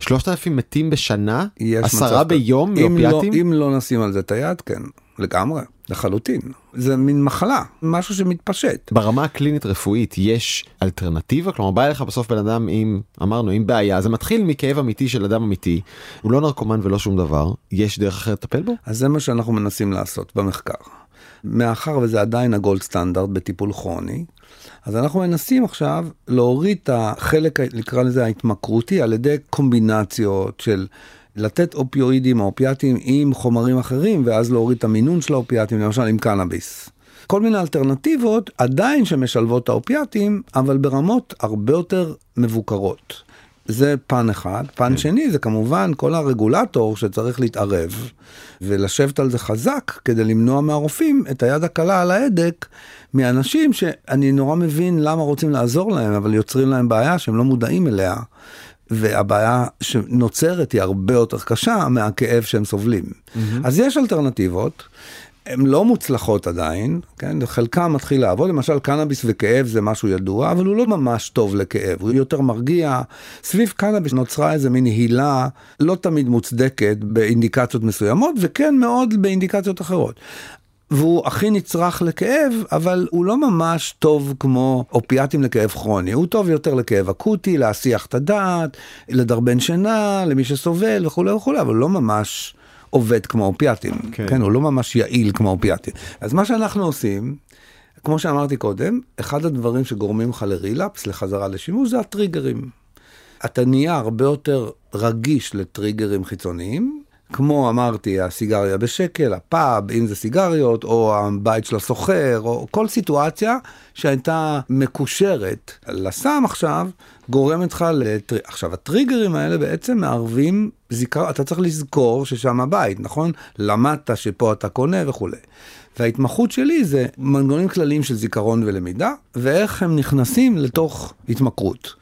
3,000 מתים בשנה, עשרה ביום מאופיאטים? לא, אם לא נשים על זה את היד, כן, לגמרי. לחלוטין. זה מין מחלה, משהו שמתפשט. ברמה הקלינית רפואית יש אלטרנטיבה? כלומר בא אליך בסוף בן אדם עם, אמרנו, עם בעיה, זה מתחיל מכאב אמיתי של אדם אמיתי, הוא לא נרקומן ולא שום דבר, יש דרך אחרת לטפל בו? אז זה מה שאנחנו מנסים לעשות במחקר. מאחר וזה עדיין הגולד סטנדרט בטיפול כרוני, אז אנחנו מנסים עכשיו להוריד את החלק, נקרא לזה ההתמכרותי, על ידי קומבינציות של לתת אופיואידים או אופיאטים עם חומרים אחרים, ואז להוריד את המינון של האופיאטים, למשל עם קנאביס. כל מיני אלטרנטיבות עדיין שמשלבות את האופיאטים, אבל ברמות הרבה יותר מבוקרות. זה פן אחד. פן כן. שני זה כמובן כל הרגולטור שצריך להתערב ולשבת על זה חזק כדי למנוע מהרופאים את היד הקלה על ההדק מאנשים שאני נורא מבין למה רוצים לעזור להם אבל יוצרים להם בעיה שהם לא מודעים אליה. והבעיה שנוצרת היא הרבה יותר קשה מהכאב שהם סובלים. Mm-hmm. אז יש אלטרנטיבות. הן לא מוצלחות עדיין, כן? חלקם מתחיל לעבוד, למשל קנאביס וכאב זה משהו ידוע, אבל הוא לא ממש טוב לכאב, הוא יותר מרגיע. סביב קנאביס נוצרה איזה מין הילה לא תמיד מוצדקת באינדיקציות מסוימות, וכן מאוד באינדיקציות אחרות. והוא הכי נצרך לכאב, אבל הוא לא ממש טוב כמו אופיאטים לכאב כרוני, הוא טוב יותר לכאב אקוטי, להסיח את הדעת, לדרבן שינה, למי שסובל וכולי וכולי, אבל לא ממש עובד כמו אופיאטים, כן. כן, הוא לא ממש יעיל כמו אופיאטים. אז מה שאנחנו עושים, כמו שאמרתי קודם, אחד הדברים שגורמים לך לרילאפס, לחזרה לשימוש, זה הטריגרים. אתה נהיה הרבה יותר רגיש לטריגרים חיצוניים, כמו אמרתי, הסיגריה בשקל, הפאב, אם זה סיגריות, או הבית של הסוחר, או כל סיטואציה שהייתה מקושרת לסם עכשיו, גורמת לך לטר... עכשיו, הטריגרים האלה בעצם מערבים זיכר... אתה צריך לזכור ששם הבית, נכון? למדת שפה אתה קונה וכולי. וההתמחות שלי זה מנגנונים כלליים של זיכרון ולמידה, ואיך הם נכנסים לתוך התמכרות.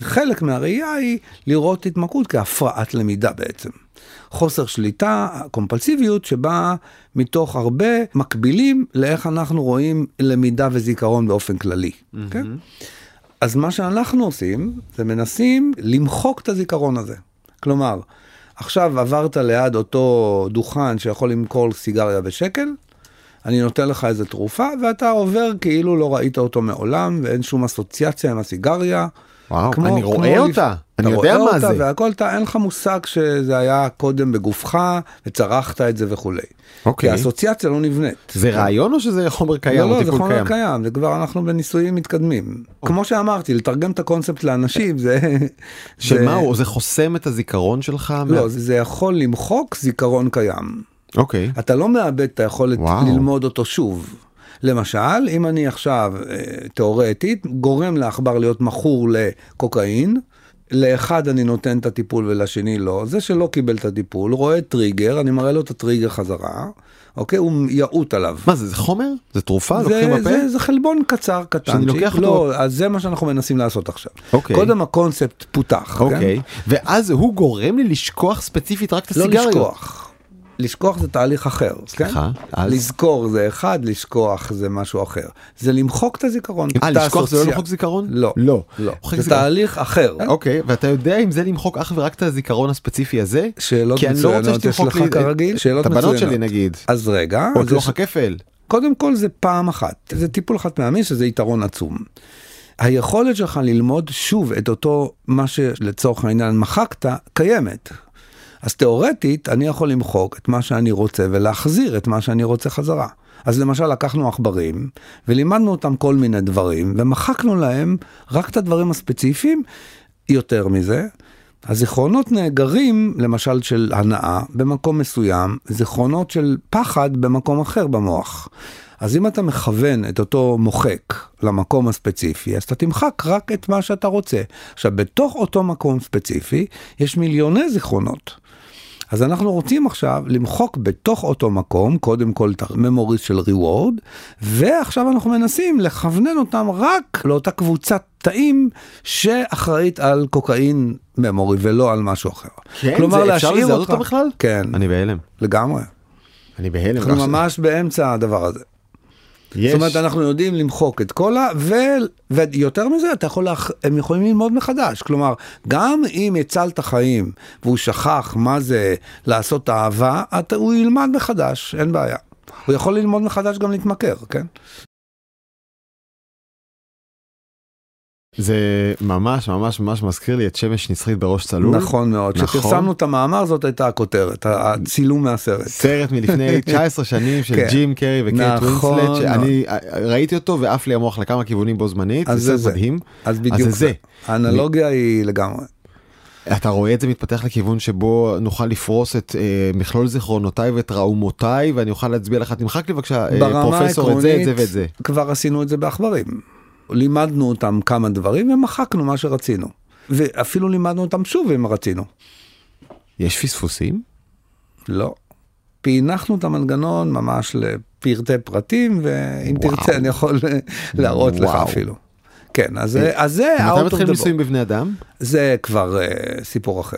חלק מהראייה היא לראות התמכרות כהפרעת למידה בעצם. חוסר שליטה, קומפלסיביות, שבאה מתוך הרבה מקבילים לאיך אנחנו רואים למידה וזיכרון באופן כללי. Mm-hmm. כן? אז מה שאנחנו עושים, זה מנסים למחוק את הזיכרון הזה. כלומר, עכשיו עברת ליד אותו דוכן שיכול למכור סיגריה בשקל, אני נותן לך איזה תרופה, ואתה עובר כאילו לא ראית אותו מעולם, ואין שום אסוציאציה עם הסיגריה. וואו, כמו, אני רואה כמו אותה, אני יודע מה זה. והכל, אתה, אין לך מושג שזה היה קודם בגופך, וצרחת את זה וכולי. אוקיי. כי האסוציאציה לא נבנית. זה רעיון או שזה חומר קיים? לא, לא, זה חומר קיים. קיים, זה כבר אנחנו בניסויים מתקדמים. אוקיי. כמו שאמרתי, לתרגם את הקונספט לאנשים זה... שמה הוא, זה חוסם את הזיכרון שלך? לא, מה... זה, זה יכול למחוק זיכרון קיים. אוקיי. אתה לא מאבד את היכולת. ללמוד אותו שוב. למשל, אם אני עכשיו, אה, תאורטית, גורם לעכבר להיות מכור לקוקאין, לאחד אני נותן את הטיפול ולשני לא, זה שלא קיבל את הטיפול, רואה טריגר, אני מראה לו את הטריגר חזרה, אוקיי? הוא יעוט עליו. מה זה, זה חומר? זה תרופה? זה, בפה? זה, זה חלבון קצר, קטן. שאני לוקח לא, אותו? אז זה מה שאנחנו מנסים לעשות עכשיו. אוקיי. קודם הקונספט פותח. כן? אוקיי. כן? ואז הוא גורם לי לשכוח ספציפית רק את לא הסיגריות. לא לשכוח. לשכוח זה תהליך אחר, סליחה? כן? אז... לזכור זה אחד, לשכוח זה משהו אחר. זה למחוק את הזיכרון. אה, לשכוח זה לא למחוק זיכרון? לא. לא. לא. זה זיכרון. תהליך אחר. אוקיי, ואתה יודע אם זה למחוק אך ורק את הזיכרון הספציפי הזה? שאלות מצוינות יש לך כרגיל? שאלות מצוינות. את הבנות שלי נגיד. אז רגע. או את לוח הכפל. קודם כל זה פעם אחת. זה טיפול חד פעמי שזה יתרון עצום. היכולת שלך ללמוד שוב את אותו מה שלצורך העניין מחקת קיימת. אז תאורטית אני יכול למחוק את מה שאני רוצה ולהחזיר את מה שאני רוצה חזרה. אז למשל לקחנו עכברים ולימדנו אותם כל מיני דברים ומחקנו להם רק את הדברים הספציפיים. יותר מזה, הזיכרונות נאגרים למשל של הנאה במקום מסוים, זיכרונות של פחד במקום אחר במוח. אז אם אתה מכוון את אותו מוחק למקום הספציפי, אז אתה תמחק רק את מה שאתה רוצה. עכשיו, בתוך אותו מקום ספציפי, יש מיליוני זיכרונות. אז אנחנו רוצים עכשיו למחוק בתוך אותו מקום, קודם כל את הממוריז של ריוורד, ועכשיו אנחנו מנסים לכוונן אותם רק לאותה קבוצת תאים שאחראית על קוקאין ממורי ולא על משהו אחר. כן, כלומר, זה אפשר לזהות אותו בכלל? כן. אני בהלם. לגמרי. אני בהלם. אנחנו ממש באמצע הדבר הזה. יש. זאת אומרת, אנחנו יודעים למחוק את כל ה... ו... ויותר מזה, אתה יכול, לח... הם יכולים ללמוד מחדש. כלומר, גם אם הצלת חיים והוא שכח מה זה לעשות אהבה, אתה... הוא ילמד מחדש, אין בעיה. הוא יכול ללמוד מחדש גם להתמכר, כן? זה ממש ממש ממש מזכיר לי את שמש נצחית בראש צלול. נכון מאוד, נכון. כשפרסמנו את המאמר זאת הייתה הכותרת, הצילום מהסרט. סרט מלפני 19 שנים של כן. ג'ים קרי וקייט נכון, ווינסלט, שאני ראיתי אותו ועף לי המוח לכמה כיוונים בו זמנית, זה סרט מדהים. אז בדיוק זה. האנלוגיה היא לגמרי. אתה רואה את זה מתפתח לכיוון שבו נוכל לפרוס את אה, מכלול זיכרונותיי וטראומותיי ואני אוכל להצביע לך תמחק לי בבקשה אה, פרופסור את זה את זה ואת זה. כבר עשינו את זה בעכברים. לימדנו אותם כמה דברים ומחקנו מה שרצינו. ואפילו לימדנו אותם שוב אם רצינו. יש פספוסים? לא. פענחנו את המנגנון ממש לפרטי פרטים, ואם וואו. תרצה אני יכול להראות וואו. לך אפילו. כן, אז זה, זה מתי מתחילים ניסויים. בבני אדם? זה כבר uh, סיפור אחר.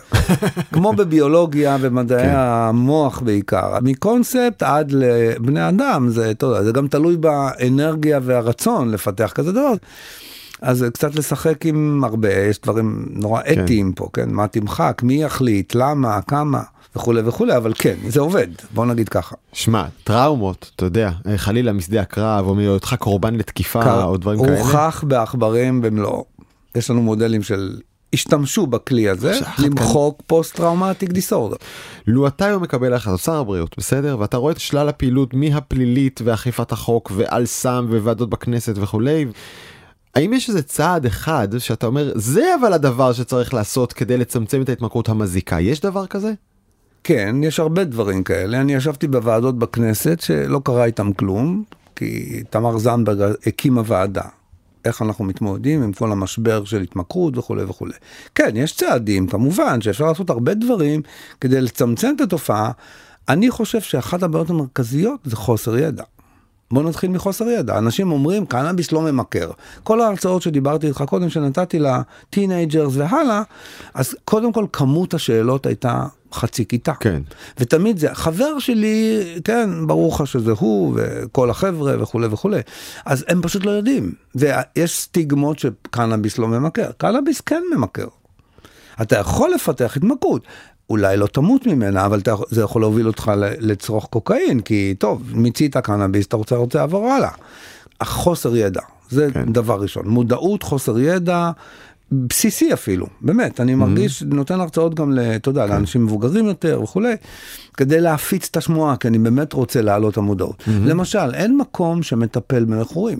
כמו בביולוגיה ומדעי כן. המוח בעיקר, מקונספט עד לבני אדם, זה, יודע, זה גם תלוי באנרגיה והרצון לפתח כזה דבר. אז קצת לשחק עם הרבה, יש דברים נורא כן. אתיים פה, כן? מה תמחק, מי יחליט, למה, כמה, וכולי וכולי, אבל כן, זה עובד, בוא נגיד ככה. שמע, טראומות, אתה יודע, אה, חלילה משדה הקרב, או מהיותך קורבן לתקיפה, קר- או דברים כאלה. הוכח בעכברים במלואו. יש לנו מודלים של השתמשו בכלי הזה שאחת כאן- למחוק פוסט טראומטיק דיסורדר. לו אתה היום מקבל החלטות, שר הבריאות, בסדר? ואתה רואה את שלל הפעילות מהפלילית ואכיפת החוק ועל סם וועדות בכנסת וכולי. האם יש איזה צעד אחד שאתה אומר, זה אבל הדבר שצריך לעשות כדי לצמצם את ההתמכרות המזיקה? יש דבר כזה? כן, יש הרבה דברים כאלה. אני ישבתי בוועדות בכנסת שלא קרה איתם כלום, כי תמר זנדברג הקימה ועדה. איך אנחנו מתמודדים עם כל המשבר של התמכרות וכולי וכולי. כן, יש צעדים, כמובן, שאפשר לעשות הרבה דברים כדי לצמצם את התופעה. אני חושב שאחת הבעיות המרכזיות זה חוסר ידע. בוא נתחיל מחוסר ידע. אנשים אומרים, קנאביס לא ממכר. כל ההרצאות שדיברתי איתך קודם, שנתתי ל teenagers והלאה, אז קודם כל כמות השאלות הייתה חצי כיתה. כן. ותמיד זה, חבר שלי, כן, ברור לך שזה הוא וכל החבר'ה וכולי וכולי. אז הם פשוט לא יודעים. ויש סטיגמות שקנאביס לא ממכר. קנאביס כן ממכר. אתה יכול לפתח התמכרות. אולי לא תמות ממנה, אבל זה יכול להוביל אותך לצרוך קוקאין, כי טוב, מיצית קנאביס, אתה רוצה, רוצה לעבור הלאה. החוסר ידע, זה כן. כן. דבר ראשון. מודעות, חוסר ידע, בסיסי אפילו, באמת, אני מרגיש, נותן הרצאות גם, אתה יודע, לאנשים מבוגרים יותר וכולי, כדי להפיץ את השמועה, כי אני באמת רוצה להעלות את המודעות. למשל, אין מקום שמטפל במכורים.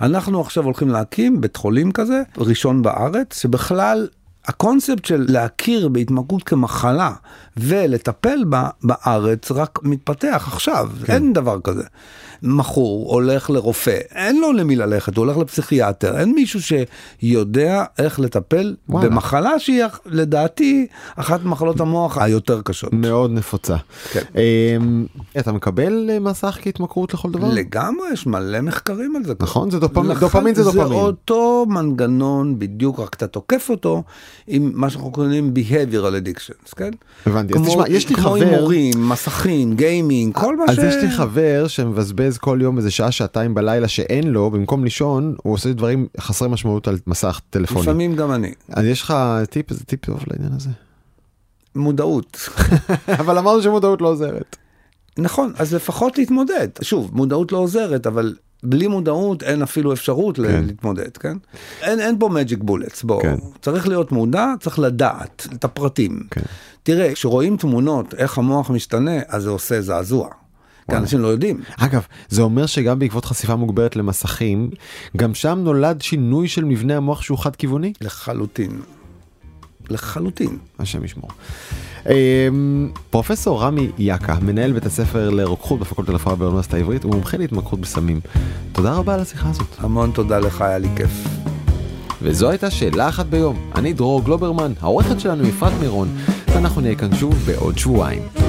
אנחנו עכשיו הולכים להקים בית חולים כזה, ראשון בארץ, שבכלל הקונספט של להכיר בהתמכרות כמחלה ולטפל בה בארץ רק מתפתח עכשיו, כן. אין דבר כזה. מכור הולך לרופא, אין לו למי ללכת, הוא הולך לפסיכיאטר, אין מישהו שיודע איך לטפל וואלה. במחלה שהיא לדעתי אחת ממחלות המוח היותר קשות. מאוד נפוצה. כן. אמ, אתה מקבל אה, מסך כהתמכרות לכל דבר? לגמרי, יש מלא מחקרים על זה. נכון, זה דופמין, לכן דופמין זה זה דופמין. אותו מנגנון בדיוק, רק אתה תוקף אותו עם מה שאנחנו קוראים behavioral addictions, כן? הבנתי, אז כמו- תשמע, יש לי כמו חבר... הימורים, מסכים, גיימינג, כל מה ש... אז יש לי חבר שמבזבז כל יום איזה שעה שעתיים בלילה שאין לו במקום לישון הוא עושה דברים חסרי משמעות על מסך טלפוני. לפעמים גם אני. אז יש לך טיפ איזה טיפ טוב לעניין הזה. מודעות. אבל אמרנו שמודעות לא עוזרת. נכון, אז לפחות להתמודד. שוב, מודעות לא עוזרת, אבל בלי מודעות אין אפילו אפשרות כן. להתמודד, כן? אין, אין פה magic bullets, בוא. כן. כן. צריך להיות מודע, צריך לדעת את הפרטים. כן. תראה, כשרואים תמונות איך המוח משתנה, אז זה עושה זעזוע. כי אנשים לא יודעים. אגב, זה אומר שגם בעקבות חשיפה מוגברת למסכים, גם שם נולד שינוי של מבנה המוח שהוא חד כיווני? לחלוטין. לחלוטין. השם ישמור. אמ, פרופסור רמי יאקה, מנהל בית הספר לרוקחות בפקולטה לרפואה באוניברסיטה העברית, הוא מומחה להתמכרות בסמים. תודה רבה על השיחה הזאת. המון תודה לך, היה לי כיף. וזו הייתה שאלה אחת ביום. אני דרור גלוברמן, העורכת שלנו אפרת מירון, ואנחנו נהיה כאן שוב בעוד שבועיים.